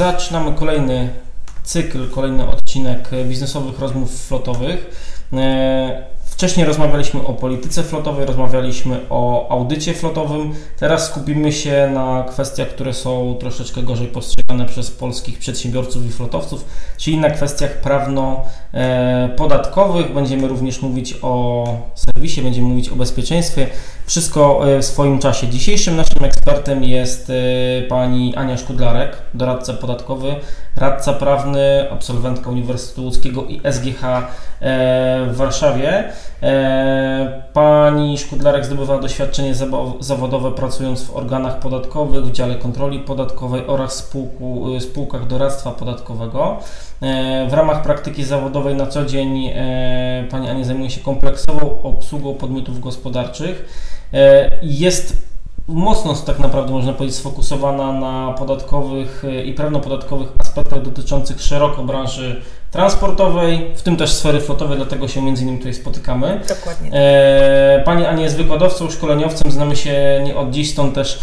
Zaczynamy kolejny cykl, kolejny odcinek biznesowych rozmów flotowych. E, wcześniej rozmawialiśmy o polityce flotowej, rozmawialiśmy o audycie flotowym. Teraz skupimy się na kwestiach, które są troszeczkę gorzej postrzegane przez polskich przedsiębiorców i flotowców, czyli na kwestiach prawno-podatkowych. Będziemy również mówić o serwisie, będziemy mówić o bezpieczeństwie. Wszystko e, w swoim czasie. Dzisiejszym naszym ekspertem jest e, pani Ania Szkudlarek, doradca podatkowy, radca prawny, absolwentka Uniwersytetu Łódzkiego i SGH e, w Warszawie. Pani Szkudlarek zdobywa doświadczenie zawodowe pracując w organach podatkowych, w dziale kontroli podatkowej oraz spółku, spółkach doradztwa podatkowego. W ramach praktyki zawodowej na co dzień Pani Ania zajmuje się kompleksową obsługą podmiotów gospodarczych. E, jest mocno tak naprawdę można powiedzieć sfokusowana na podatkowych e, i prawnopodatkowych aspektach dotyczących szeroko branży transportowej, w tym też sfery flotowej, dlatego się między innymi tutaj spotykamy. Dokładnie. E, pani Ania jest wykładowcą, szkoleniowcem, znamy się nie od dziś, stąd też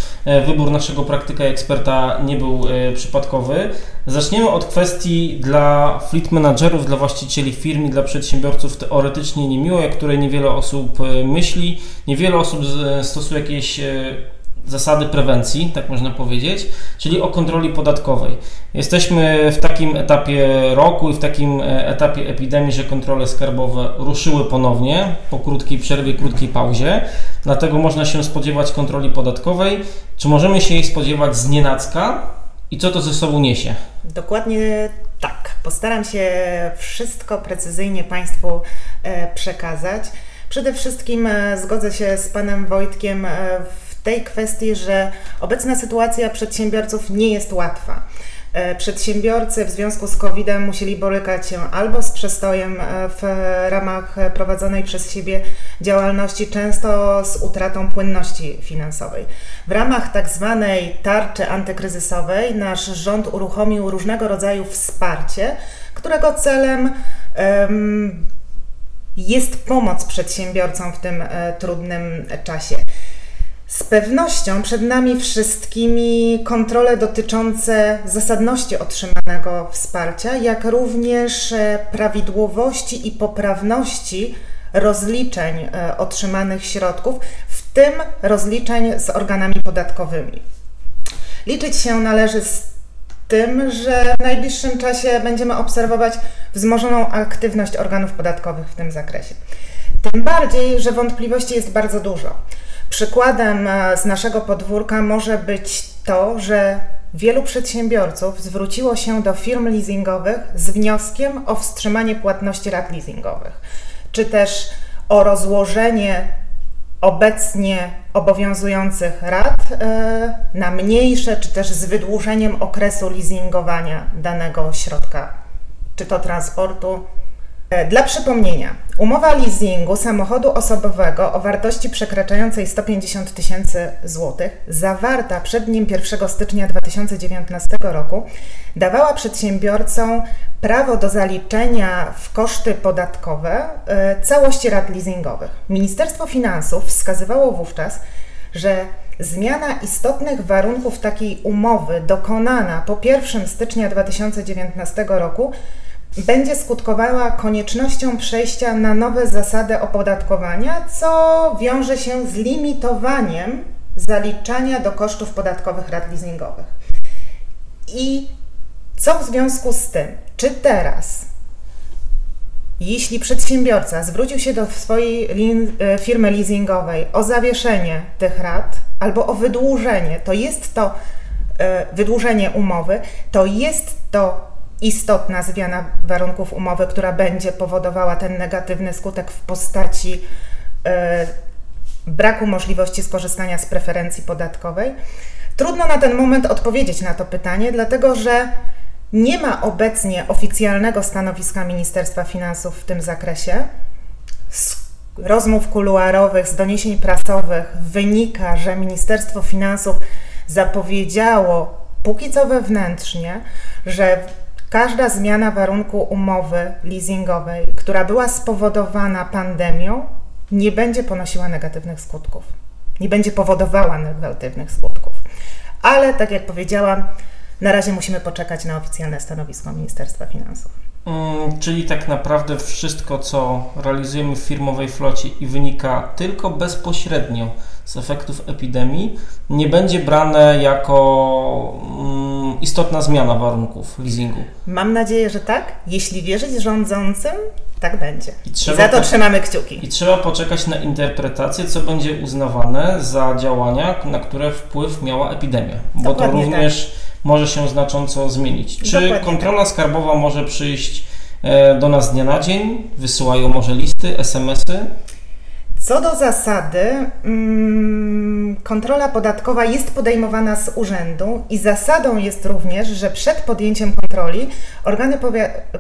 wybór naszego praktyka i eksperta nie był przypadkowy. Zaczniemy od kwestii dla fleet managerów, dla właścicieli firm i dla przedsiębiorców teoretycznie niemiłej, o której niewiele osób myśli. Niewiele osób stosuje jakieś zasady prewencji, tak można powiedzieć, czyli o kontroli podatkowej. Jesteśmy w takim etapie roku i w takim e, etapie epidemii, że kontrole skarbowe ruszyły ponownie po krótkiej przerwie, krótkiej pauzie, dlatego można się spodziewać kontroli podatkowej. Czy możemy się jej spodziewać z nienacka i co to ze sobą niesie? Dokładnie tak. Postaram się wszystko precyzyjnie Państwu e, przekazać. Przede wszystkim e, zgodzę się z Panem Wojtkiem w tej kwestii, że obecna sytuacja przedsiębiorców nie jest łatwa. E, przedsiębiorcy w związku z COVID-em musieli borykać się albo z przestojem e, w ramach prowadzonej przez siebie działalności, często z utratą płynności finansowej. W ramach tak zwanej tarczy antykryzysowej nasz rząd uruchomił różnego rodzaju wsparcie, którego celem um, jest pomoc przedsiębiorcom w tym e, trudnym czasie. Pewnością przed nami wszystkimi kontrole dotyczące zasadności otrzymanego wsparcia, jak również e, prawidłowości i poprawności rozliczeń e, otrzymanych środków, w tym rozliczeń z organami podatkowymi. Liczyć się należy z tym, że w najbliższym czasie będziemy obserwować wzmożoną aktywność organów podatkowych w tym zakresie. Tym bardziej, że wątpliwości jest bardzo dużo. Przykładem e, z naszego podwórka może być to, że wielu przedsiębiorców zwróciło się do firm leasingowych z wnioskiem o wstrzymanie płatności rat leasingowych, czy też o rozłożenie obecnie obowiązujących rat e, na mniejsze, czy też z wydłużeniem okresu leasingowania danego środka, czy to transportu, dla przypomnienia, umowa leasingu samochodu osobowego o wartości przekraczającej 150 tysięcy złotych, zawarta przed dniem 1 stycznia 2019 roku, dawała przedsiębiorcom prawo do zaliczenia w koszty podatkowe e, całości rat leasingowych. Ministerstwo Finansów wskazywało wówczas, że zmiana istotnych warunków takiej umowy dokonana po 1 stycznia 2019 roku będzie skutkowała koniecznością przejścia na nowe zasady opodatkowania, co wiąże się z limitowaniem zaliczania do kosztów podatkowych rat leasingowych. I co w związku z tym? Czy teraz, jeśli przedsiębiorca zwrócił się do swojej e, firmy leasingowej o zawieszenie tych rat albo o wydłużenie, to jest to e, wydłużenie umowy, to jest to istotna zmiana warunków umowy, która będzie powodowała ten negatywny skutek w postaci e, braku możliwości skorzystania z preferencji podatkowej? Trudno na ten moment odpowiedzieć na to pytanie, dlatego że nie ma obecnie oficjalnego stanowiska Ministerstwa Finansów w tym zakresie. Z rozmów kuluarowych, z doniesień prasowych wynika, że Ministerstwo Finansów zapowiedziało póki co wewnętrznie, że Każda zmiana warunku umowy leasingowej, która była spowodowana pandemią, nie będzie ponosiła negatywnych skutków. Nie będzie powodowała negatywnych skutków. Ale tak jak powiedziałam, Na razie musimy poczekać na oficjalne stanowisko Ministerstwa Finansów. Mm, czyli tak naprawdę wszystko, co realizujemy w firmowej flocie i wynika tylko bezpośrednio z efektów epidemii, nie będzie brane jako mm, istotna zmiana warunków leasingu. Mam nadzieję, że tak. Jeśli wierzyć rządzącym, tak będzie. I, I za to trzymamy kciuki. I trzeba poczekać na interpretację, co będzie uznawane za działania, na które wpływ miała epidemia. Bo Dokładnie to również tak. może się znacząco zmienić. Czy Dokładnie kontrola tak. skarbowa może przyjść e, do nas dnia na dzień? Wysyłają może listy, SMS-y? Co do zasady, mm, kontrola podatkowa jest podejmowana z urzędu i zasadą jest również, że przed podjęciem kontroli organy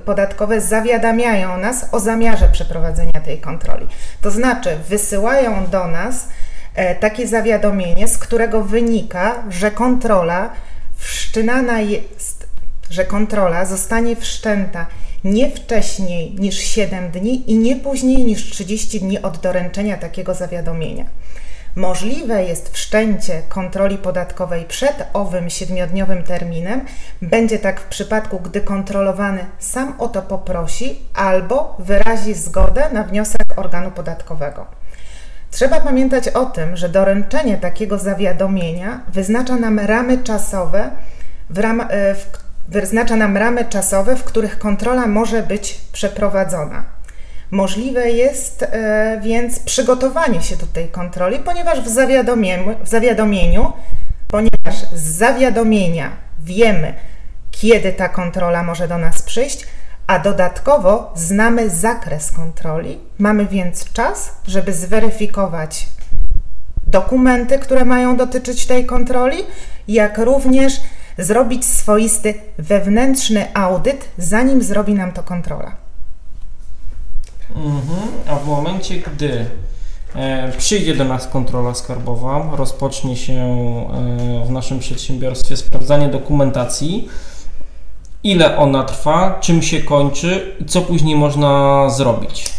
podatkowe zawiadamiają nas o zamiarze przeprowadzenia tej kontroli. To znaczy, wysyłają do nas e, takie zawiadomienie, z którego wynika, że kontrola wszczynana jest, że kontrola zostanie wszczęta nie wcześniej niż 7 dni i nie później niż 30 dni od doręczenia takiego zawiadomienia. Możliwe jest wszczęcie kontroli podatkowej przed owym siedmiodniowym terminem. Będzie tak w przypadku, gdy kontrolowany sam o to poprosi albo wyrazi zgodę na wniosek organu podatkowego. Trzeba pamiętać o tym, że doręczenie takiego zawiadomienia wyznacza nam ramy czasowe, w, ram, e, w wyznacza nam ramy czasowe, w których kontrola może być przeprowadzona. Możliwe jest e, więc przygotowanie się do tej kontroli, ponieważ w zawiadomieniu, w zawiadomieniu, ponieważ z zawiadomienia wiemy, kiedy ta kontrola może do nas przyjść, a dodatkowo znamy zakres kontroli. Mamy więc czas, żeby zweryfikować dokumenty, które mają dotyczyć tej kontroli, jak również zrobić swoisty wewnętrzny audyt, zanim zrobi nam to kontrola. Mhm. A w momencie, gdy e, przyjdzie do nas kontrola skarbowa, rozpocznie się e, w naszym przedsiębiorstwie sprawdzanie dokumentacji, ile ona trwa, czym się kończy i co później można zrobić.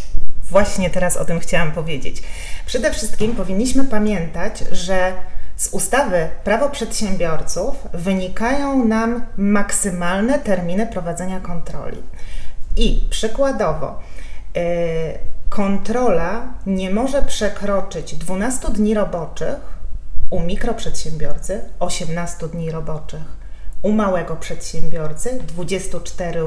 Właśnie teraz o tym chciałam powiedzieć. Przede wszystkim powinniśmy pamiętać, że z ustawy Prawo Przedsiębiorców wynikają nam maksymalne terminy prowadzenia kontroli. I przykładowo, yy, kontrola nie może przekroczyć 12 dni roboczych u mikroprzedsiębiorcy, 18 dni roboczych u małego przedsiębiorcy, 24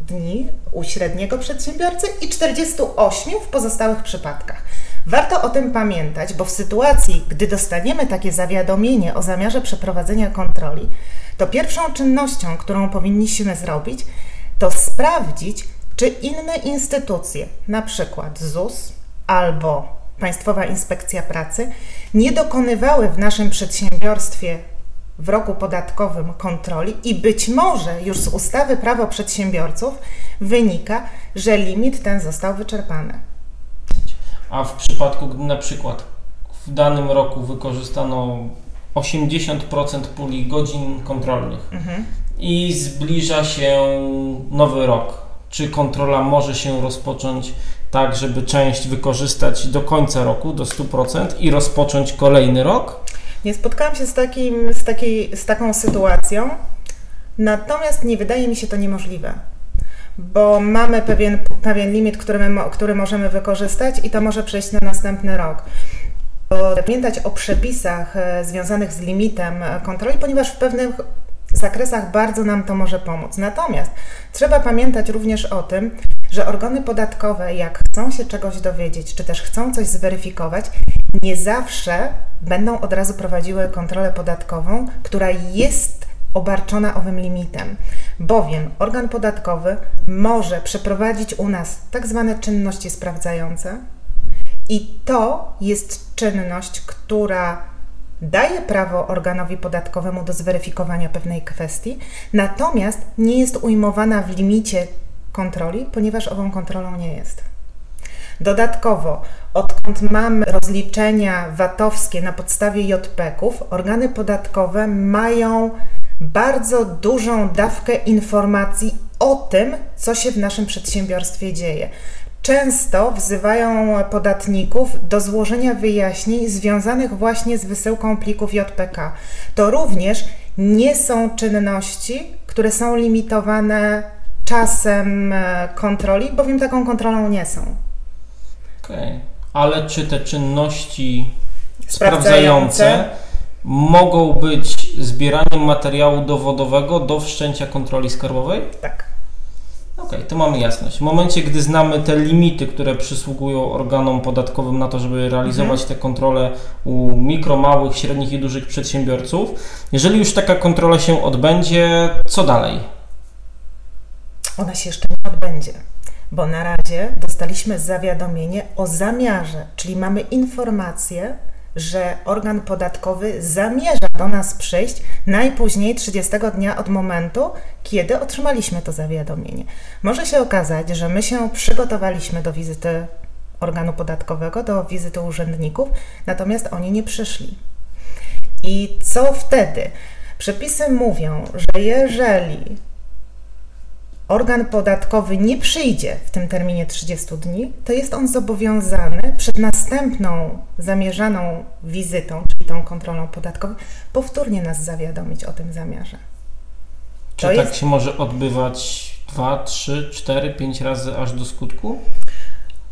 dni u średniego przedsiębiorcy i 48 w pozostałych przypadkach. Warto o tym pamiętać, bo w sytuacji, gdy dostaniemy takie zawiadomienie o zamiarze przeprowadzenia kontroli, to pierwszą czynnością, którą powinniśmy zrobić, to sprawdzić, czy inne instytucje, na przykład ZUS albo Państwowa Inspekcja Pracy, nie dokonywały w naszym przedsiębiorstwie w roku podatkowym kontroli i być może już z ustawy Prawo Przedsiębiorców wynika, że limit ten został wyczerpany a w przypadku, gdy na przykład w danym roku wykorzystano 80% puli godzin kontrolnych mhm. i zbliża się nowy rok, czy kontrola może się rozpocząć tak, żeby część wykorzystać do końca roku, do 100% i rozpocząć kolejny rok? Nie spotkałam się z, takim, z, takiej, z taką sytuacją, natomiast nie wydaje mi się to niemożliwe bo mamy pewien, pewien limit, który, my, który możemy wykorzystać i to może przejść na następny rok. Pamiętać o przepisach e, związanych z limitem e, kontroli, ponieważ w pewnych zakresach bardzo nam to może pomóc. Natomiast trzeba pamiętać również o tym, że organy podatkowe, jak chcą się czegoś dowiedzieć, czy też chcą coś zweryfikować, nie zawsze będą od razu prowadziły kontrolę podatkową, która jest obarczona owym limitem, bowiem organ podatkowy może przeprowadzić u nas tak zwane czynności sprawdzające i to jest czynność, która daje prawo organowi podatkowemu do zweryfikowania pewnej kwestii, natomiast nie jest ujmowana w limicie kontroli, ponieważ ową kontrolą nie jest. Dodatkowo, odkąd mamy rozliczenia VAT-owskie na podstawie JPK-ów, organy podatkowe mają bardzo dużą dawkę informacji o tym, co się w naszym przedsiębiorstwie dzieje. Często wzywają podatników do złożenia wyjaśnień związanych właśnie z wysyłką plików JPK. To również nie są czynności, które są limitowane czasem e, kontroli, bowiem taką kontrolą nie są. Okej, okay. ale czy te czynności sprawdzające, sprawdzające mogą być zbieraniem materiału dowodowego do wszczęcia kontroli skarbowej? Tak. Okej, okay, to mamy jasność. W momencie, gdy znamy te limity, które przysługują organom podatkowym na to, żeby realizować mhm. te kontrole u mikro, małych, średnich i dużych przedsiębiorców, jeżeli już taka kontrola się odbędzie, co dalej? Ona się jeszcze nie odbędzie, bo na razie dostaliśmy zawiadomienie o zamiarze, czyli mamy informację, że organ podatkowy zamierza do nas przyjść najpóźniej 30 dnia od momentu, kiedy otrzymaliśmy to zawiadomienie. Może się okazać, że my się przygotowaliśmy do wizyty organu podatkowego, do wizyty urzędników, natomiast oni nie przyszli. I co wtedy? Przepisy mówią, że jeżeli organ podatkowy nie przyjdzie w tym terminie 30 dni, to jest on zobowiązany przed następną zamierzaną wizytą, czyli tą kontrolą podatkową, powtórnie nas zawiadomić o tym zamiarze. Czy to tak jest... się może odbywać 2, 3, 4, 5 razy aż do skutku?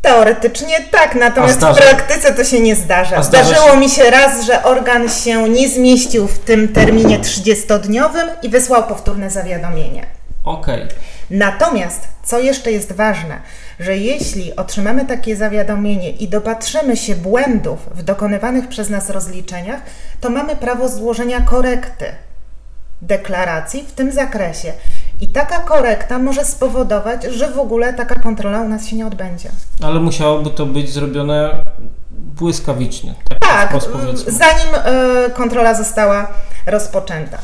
Teoretycznie tak, natomiast w praktyce to się nie zdarza. Zdarzyło się... mi się raz, że organ się nie zmieścił w tym terminie 30-dniowym i wysłał powtórne zawiadomienie. Okej. Okay. Natomiast, co jeszcze jest ważne, że jeśli otrzymamy takie zawiadomienie i dopatrzymy się błędów w dokonywanych przez nas rozliczeniach, to mamy prawo złożenia korekty deklaracji w tym zakresie. I taka korekta może spowodować, że w ogóle taka kontrola u nas się nie odbędzie. Ale musiałoby to być zrobione błyskawicznie. Tak, tak zanim y, kontrola została rozpoczęta.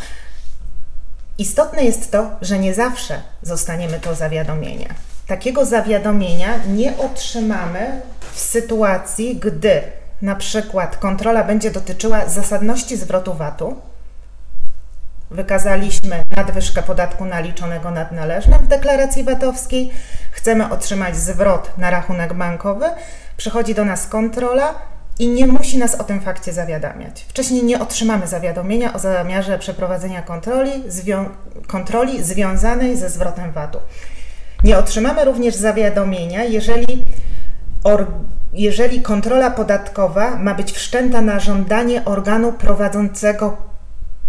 Istotne jest to, że nie zawsze zostaniemy to zawiadomienie. Takiego zawiadomienia nie otrzymamy w sytuacji, gdy na przykład kontrola będzie dotyczyła zasadności zwrotu VAT-u. Wykazaliśmy nadwyżkę podatku naliczonego nad należnym w deklaracji VAT-owskiej, chcemy otrzymać zwrot na rachunek bankowy, przychodzi do nas kontrola i nie musi nas o tym fakcie zawiadamiać. Wcześniej nie otrzymamy zawiadomienia o zamiarze przeprowadzenia kontroli, zwią kontroli związanej ze zwrotem VAT-u. Nie otrzymamy również zawiadomienia, jeżeli, jeżeli kontrola podatkowa ma być wszczęta na żądanie organu prowadzącego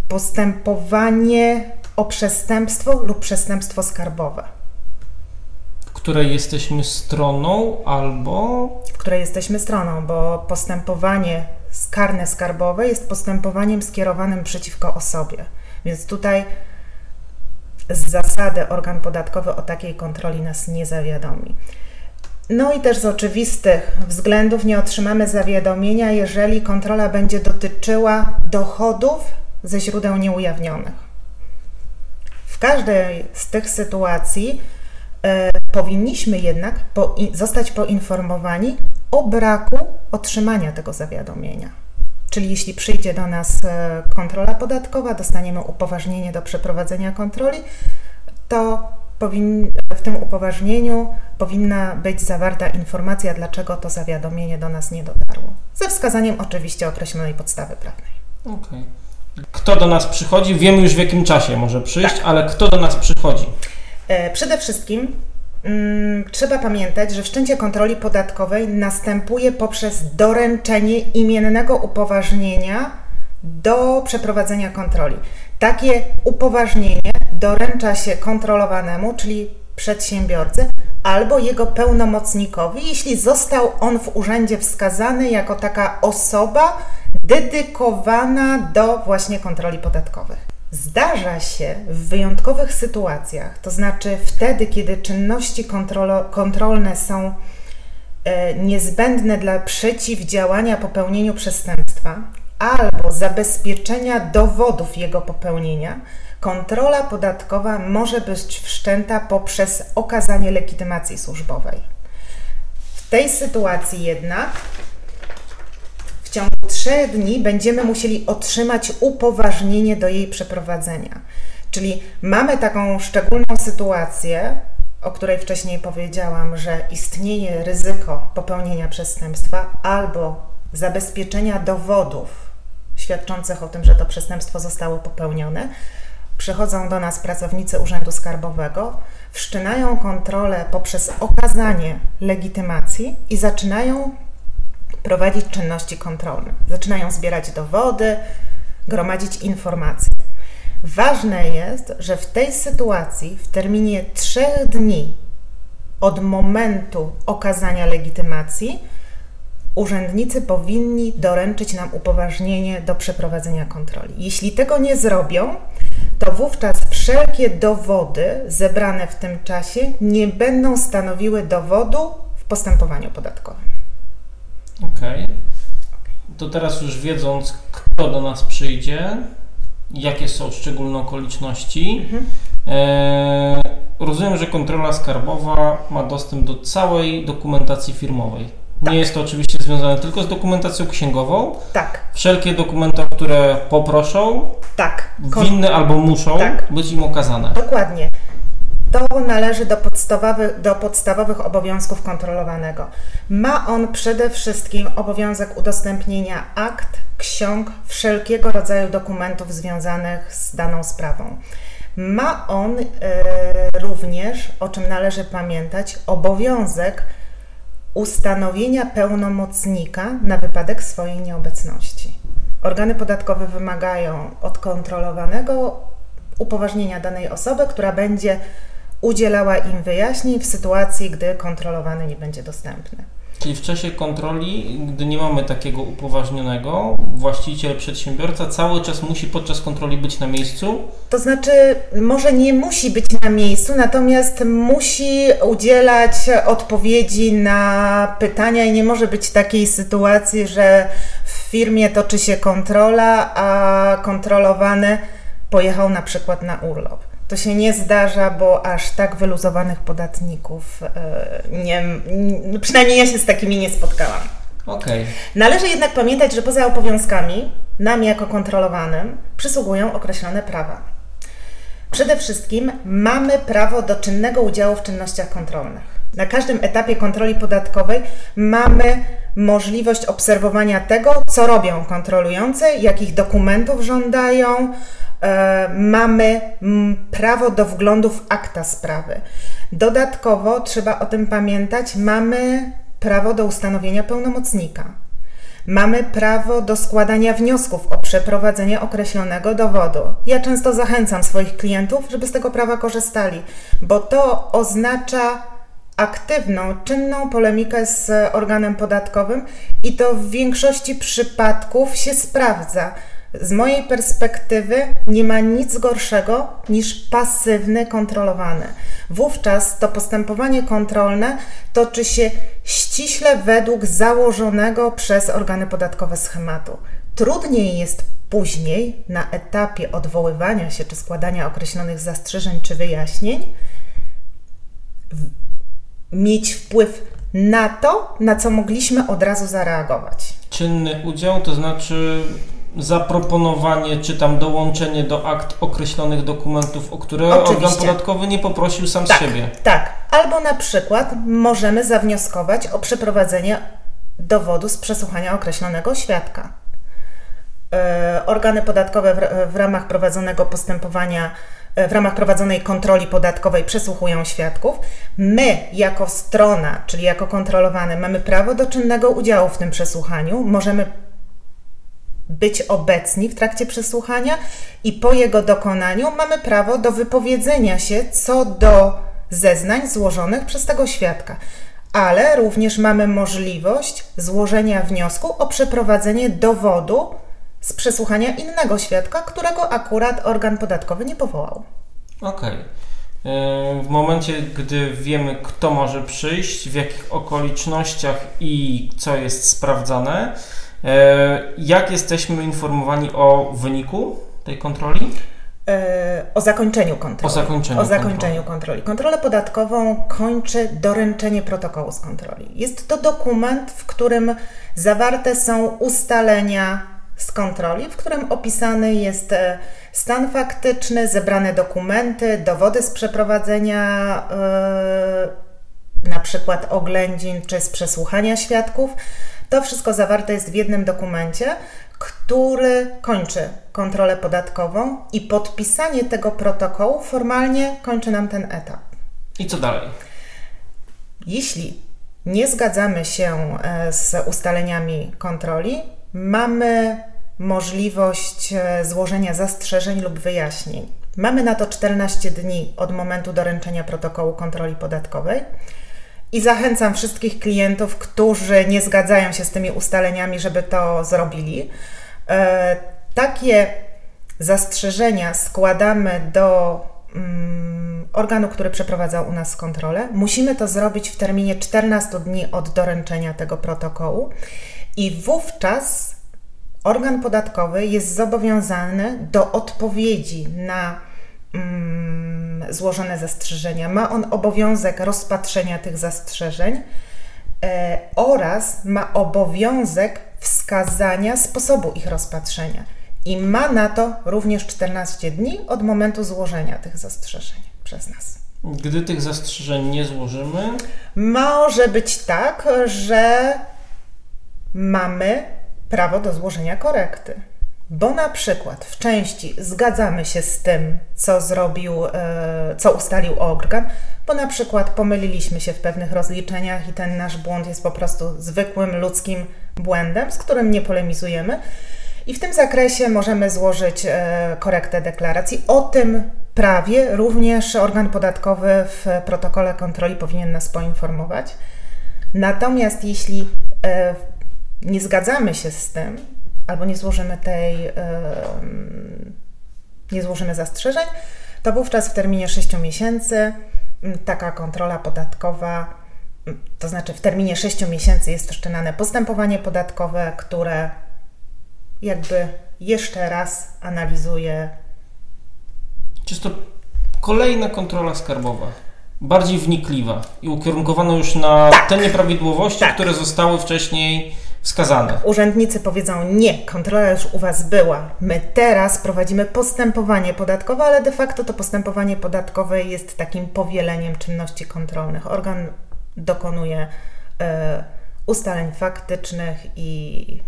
postępowanie o przestępstwo lub przestępstwo skarbowe której jesteśmy stroną albo. W której jesteśmy stroną, bo postępowanie karne skarbowe jest postępowaniem skierowanym przeciwko osobie. Więc tutaj z zasady organ podatkowy o takiej kontroli nas nie zawiadomi. No i też z oczywistych względów nie otrzymamy zawiadomienia, jeżeli kontrola będzie dotyczyła dochodów ze źródeł nieujawnionych. W każdej z tych sytuacji E, powinniśmy jednak po, zostać poinformowani o braku otrzymania tego zawiadomienia. Czyli jeśli przyjdzie do nas e, kontrola podatkowa, dostaniemy upoważnienie do przeprowadzenia kontroli, to powin, w tym upoważnieniu powinna być zawarta informacja, dlaczego to zawiadomienie do nas nie dotarło. Ze wskazaniem oczywiście określonej podstawy prawnej. Okej. Okay. Kto do nas przychodzi? Wiemy już w jakim czasie może przyjść, tak. ale kto do nas przychodzi? E, przede wszystkim trzeba pamiętać, że wszczęcie kontroli podatkowej następuje poprzez doręczenie imiennego upoważnienia do przeprowadzenia kontroli. Takie upoważnienie doręcza się kontrolowanemu, czyli przedsiębiorcy, albo jego pełnomocnikowi, jeśli został on w urzędzie wskazany jako taka osoba dedykowana do właśnie kontroli podatkowych. Zdarza się w wyjątkowych sytuacjach, to znaczy wtedy, kiedy czynności kontrolne są e, niezbędne dla przeciwdziałania popełnieniu przestępstwa albo zabezpieczenia dowodów jego popełnienia, kontrola podatkowa może być wszczęta poprzez okazanie legitymacji służbowej. W tej sytuacji jednak w ciągu trzech dni będziemy musieli otrzymać upoważnienie do jej przeprowadzenia. Czyli mamy taką szczególną sytuację, o której wcześniej powiedziałam, że istnieje ryzyko popełnienia przestępstwa albo zabezpieczenia dowodów świadczących o tym, że to przestępstwo zostało popełnione. Przychodzą do nas pracownicy Urzędu Skarbowego, wszczynają kontrolę poprzez okazanie legitymacji i zaczynają prowadzić czynności kontrolne. Zaczynają zbierać dowody, gromadzić informacje. Ważne jest, że w tej sytuacji w terminie trzech dni od momentu okazania legitymacji urzędnicy powinni doręczyć nam upoważnienie do przeprowadzenia kontroli. Jeśli tego nie zrobią, to wówczas wszelkie dowody zebrane w tym czasie nie będą stanowiły dowodu w postępowaniu podatkowym. Okej. Okay. To teraz już wiedząc, kto do nas przyjdzie, jakie są szczególne okoliczności, mhm. e, rozumiem, że kontrola skarbowa ma dostęp do całej dokumentacji firmowej. Tak. Nie jest to oczywiście związane tylko z dokumentacją księgową. Tak. Wszelkie dokumenty, które poproszą, tak. winny albo muszą tak. być im okazane. Dokładnie. To należy do podstawowych, do podstawowych obowiązków kontrolowanego. Ma on przede wszystkim obowiązek udostępnienia akt, ksiąg, wszelkiego rodzaju dokumentów związanych z daną sprawą. Ma on e, również, o czym należy pamiętać, obowiązek ustanowienia pełnomocnika na wypadek swojej nieobecności. Organy podatkowe wymagają od kontrolowanego upoważnienia danej osoby, która będzie udzielała im wyjaśnień w sytuacji, gdy kontrolowany nie będzie dostępny. Czyli w czasie kontroli, gdy nie mamy takiego upoważnionego, właściciel, przedsiębiorca cały czas musi podczas kontroli być na miejscu? To znaczy, może nie musi być na miejscu, natomiast musi udzielać odpowiedzi na pytania i nie może być takiej sytuacji, że w firmie toczy się kontrola, a kontrolowany pojechał na przykład na urlop. To się nie zdarza, bo aż tak wyluzowanych podatników e, nie, przynajmniej ja się z takimi nie spotkałam. Okay. Należy jednak pamiętać, że poza obowiązkami, nam jako kontrolowanym, przysługują określone prawa. Przede wszystkim mamy prawo do czynnego udziału w czynnościach kontrolnych. Na każdym etapie kontroli podatkowej mamy możliwość obserwowania tego, co robią kontrolujące, jakich dokumentów żądają, mamy prawo do wglądu w akta sprawy. Dodatkowo trzeba o tym pamiętać, mamy prawo do ustanowienia pełnomocnika. Mamy prawo do składania wniosków o przeprowadzenie określonego dowodu. Ja często zachęcam swoich klientów, żeby z tego prawa korzystali, bo to oznacza aktywną, czynną polemikę z organem podatkowym i to w większości przypadków się sprawdza. Z mojej perspektywy nie ma nic gorszego niż pasywny kontrolowany. Wówczas to postępowanie kontrolne toczy się ściśle według założonego przez organy podatkowe schematu. Trudniej jest później, na etapie odwoływania się czy składania określonych zastrzeżeń czy wyjaśnień, mieć wpływ na to, na co mogliśmy od razu zareagować. Czynny udział to znaczy zaproponowanie czy tam dołączenie do akt określonych dokumentów, o które Oczywiście. organ podatkowy nie poprosił sam tak, z siebie. Tak, albo na przykład możemy zawnioskować o przeprowadzenie dowodu z przesłuchania określonego świadka. Yy, organy podatkowe w, w ramach prowadzonego postępowania e, w ramach prowadzonej kontroli podatkowej przesłuchują świadków. My, jako strona, czyli jako kontrolowany, mamy prawo do czynnego udziału w tym przesłuchaniu. Możemy być obecni w trakcie przesłuchania i po jego dokonaniu mamy prawo do wypowiedzenia się co do zeznań złożonych przez tego świadka. Ale również mamy możliwość złożenia wniosku o przeprowadzenie dowodu z przesłuchania innego świadka, którego akurat organ podatkowy nie powołał. Okej. Okay. E, w momencie, gdy wiemy, kto może przyjść, w jakich okolicznościach i co jest sprawdzane, jak jesteśmy informowani o wyniku tej kontroli? E, o zakończeniu kontroli. O zakończeniu, o zakończeniu kontroli. kontroli. Kontrolę podatkową kończy doręczenie protokołu z kontroli. Jest to dokument, w którym zawarte są ustalenia z kontroli, w którym opisany jest e, stan faktyczny, zebrane dokumenty, dowody z przeprowadzenia yy, na przykład oględzin czy z przesłuchania świadków. To wszystko zawarte jest w jednym dokumencie, który kończy kontrolę podatkową i podpisanie tego protokołu formalnie kończy nam ten etap. I co dalej? Jeśli nie zgadzamy się e, z ustaleniami kontroli, mamy możliwość e, złożenia zastrzeżeń lub wyjaśnień. Mamy na to 14 dni od momentu doręczenia protokołu kontroli podatkowej. I zachęcam wszystkich klientów, którzy nie zgadzają się z tymi ustaleniami, żeby to zrobili. E, takie zastrzeżenia składamy do mm, organu, który przeprowadzał u nas kontrolę. Musimy to zrobić w terminie 14 dni od doręczenia tego protokołu i wówczas organ podatkowy jest zobowiązany do odpowiedzi na złożone zastrzeżenia. Ma on obowiązek rozpatrzenia tych zastrzeżeń e, oraz ma obowiązek wskazania sposobu ich rozpatrzenia. I ma na to również 14 dni od momentu złożenia tych zastrzeżeń przez nas. Gdy tych zastrzeżeń nie złożymy, może być tak, że mamy prawo do złożenia korekty. Bo na przykład w części zgadzamy się z tym, co zrobił, e, co ustalił organ, bo na przykład pomyliliśmy się w pewnych rozliczeniach i ten nasz błąd jest po prostu zwykłym ludzkim błędem, z którym nie polemizujemy. I w tym zakresie możemy złożyć e, korektę deklaracji. O tym prawie również organ podatkowy w protokole kontroli powinien nas poinformować. Natomiast jeśli e, nie zgadzamy się z tym, albo nie złożymy tej, nie złożymy zastrzeżeń, to wówczas w terminie 6 miesięcy taka kontrola podatkowa, to znaczy w terminie 6 miesięcy jest wszczynane postępowanie podatkowe, które jakby jeszcze raz analizuje. Czy jest to kolejna kontrola skarbowa? Bardziej wnikliwa i ukierunkowana już na tak. te nieprawidłowości, tak. które zostały wcześniej wskazane. Urzędnicy powiedzą nie, kontrola już u Was była. My teraz prowadzimy postępowanie podatkowe, ale de facto to postępowanie podatkowe jest takim powieleniem czynności kontrolnych. Organ dokonuje y, ustaleń faktycznych i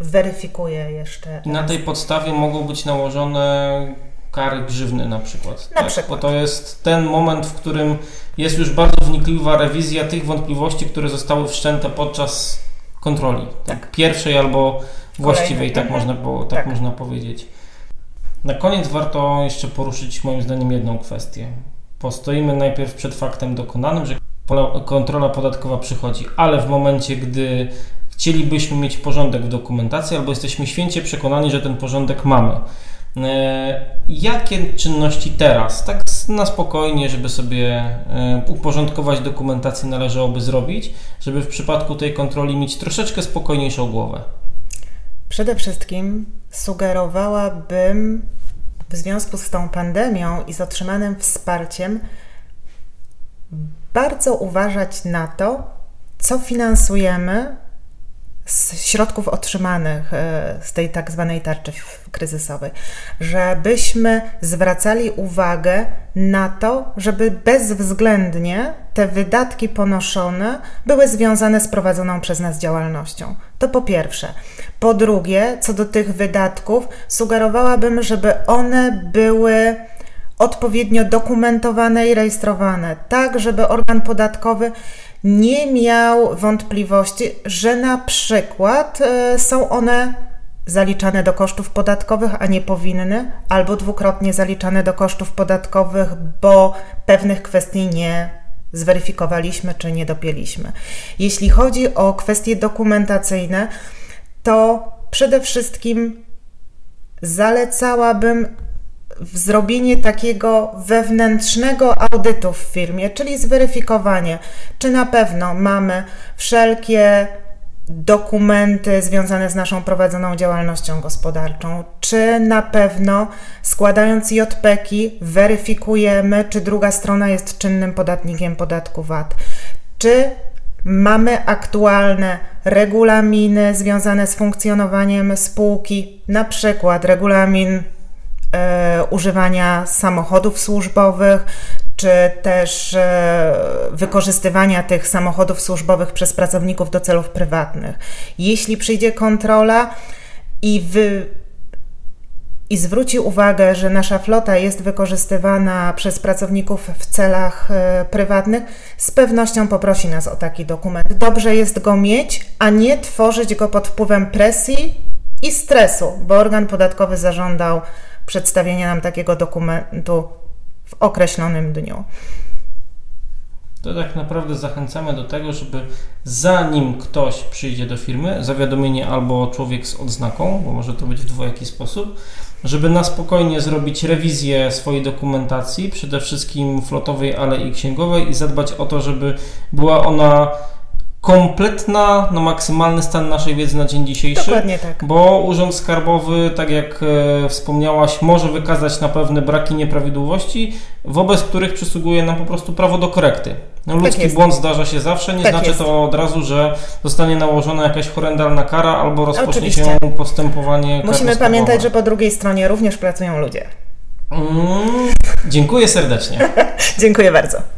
weryfikuje jeszcze. Na tej podstawie mogą być nałożone kary grzywny na przykład. Na tak? przykład. Bo to jest ten moment, w którym jest już bardzo wnikliwa rewizja tych wątpliwości, które zostały wszczęte podczas kontroli. Tak. Pierwszej albo właściwej, tak, można, po, tak, tak można powiedzieć. Na koniec warto jeszcze poruszyć moim zdaniem jedną kwestię. Postoimy najpierw przed faktem dokonanym, że kontrola podatkowa przychodzi, ale w momencie, gdy chcielibyśmy mieć porządek w dokumentacji, albo jesteśmy święcie przekonani, że ten porządek mamy. E, jakie czynności teraz, tak na spokojnie, żeby sobie e, uporządkować dokumentację, należałoby zrobić, żeby w przypadku tej kontroli mieć troszeczkę spokojniejszą głowę? Przede wszystkim sugerowałabym w związku z tą pandemią i z otrzymanym wsparciem bardzo uważać na to, co finansujemy z środków otrzymanych e, z tej tak zwanej tarczy kryzysowej, żebyśmy zwracali uwagę na to, żeby bezwzględnie te wydatki ponoszone były związane z prowadzoną przez nas działalnością. To po pierwsze. Po drugie, co do tych wydatków, sugerowałabym, żeby one były odpowiednio dokumentowane i rejestrowane, tak żeby organ podatkowy nie miał wątpliwości, że na przykład e, są one zaliczane do kosztów podatkowych, a nie powinny, albo dwukrotnie zaliczane do kosztów podatkowych, bo pewnych kwestii nie zweryfikowaliśmy czy nie dopięliśmy. Jeśli chodzi o kwestie dokumentacyjne, to przede wszystkim zalecałabym zrobienie takiego wewnętrznego audytu w firmie, czyli zweryfikowanie, czy na pewno mamy wszelkie dokumenty związane z naszą prowadzoną działalnością gospodarczą, czy na pewno składając JPEKi weryfikujemy, czy druga strona jest czynnym podatnikiem podatku VAT, czy mamy aktualne regulaminy związane z funkcjonowaniem spółki, na przykład regulamin używania samochodów służbowych, czy też e, wykorzystywania tych samochodów służbowych przez pracowników do celów prywatnych. Jeśli przyjdzie kontrola i wy i zwróci uwagę, że nasza flota jest wykorzystywana przez pracowników w celach e, prywatnych, z pewnością poprosi nas o taki dokument. Dobrze jest go mieć, a nie tworzyć go pod wpływem presji i stresu, bo organ podatkowy zażądał przedstawienia nam takiego dokumentu w określonym dniu. To tak naprawdę zachęcamy do tego, żeby zanim ktoś przyjdzie do firmy, zawiadomienie albo człowiek z odznaką, bo może to być w dwojaki sposób, żeby na spokojnie zrobić rewizję swojej dokumentacji, przede wszystkim flotowej, ale i księgowej i zadbać o to, żeby była ona kompletna, no maksymalny stan naszej wiedzy na dzień dzisiejszy. Dokładnie tak. Bo Urząd Skarbowy, tak jak e, wspomniałaś, może wykazać na pewne braki nieprawidłowości, wobec których przysługuje nam po prostu prawo do korekty. No, tak ludzki błąd zdarza się zawsze, nie tak znaczy jest. to od razu, że zostanie nałożona jakaś horrendalna kara albo rozpocznie Oczywiście. się postępowanie Musimy pamiętać, że po drugiej stronie również pracują ludzie. Mm, dziękuję serdecznie. dziękuję bardzo.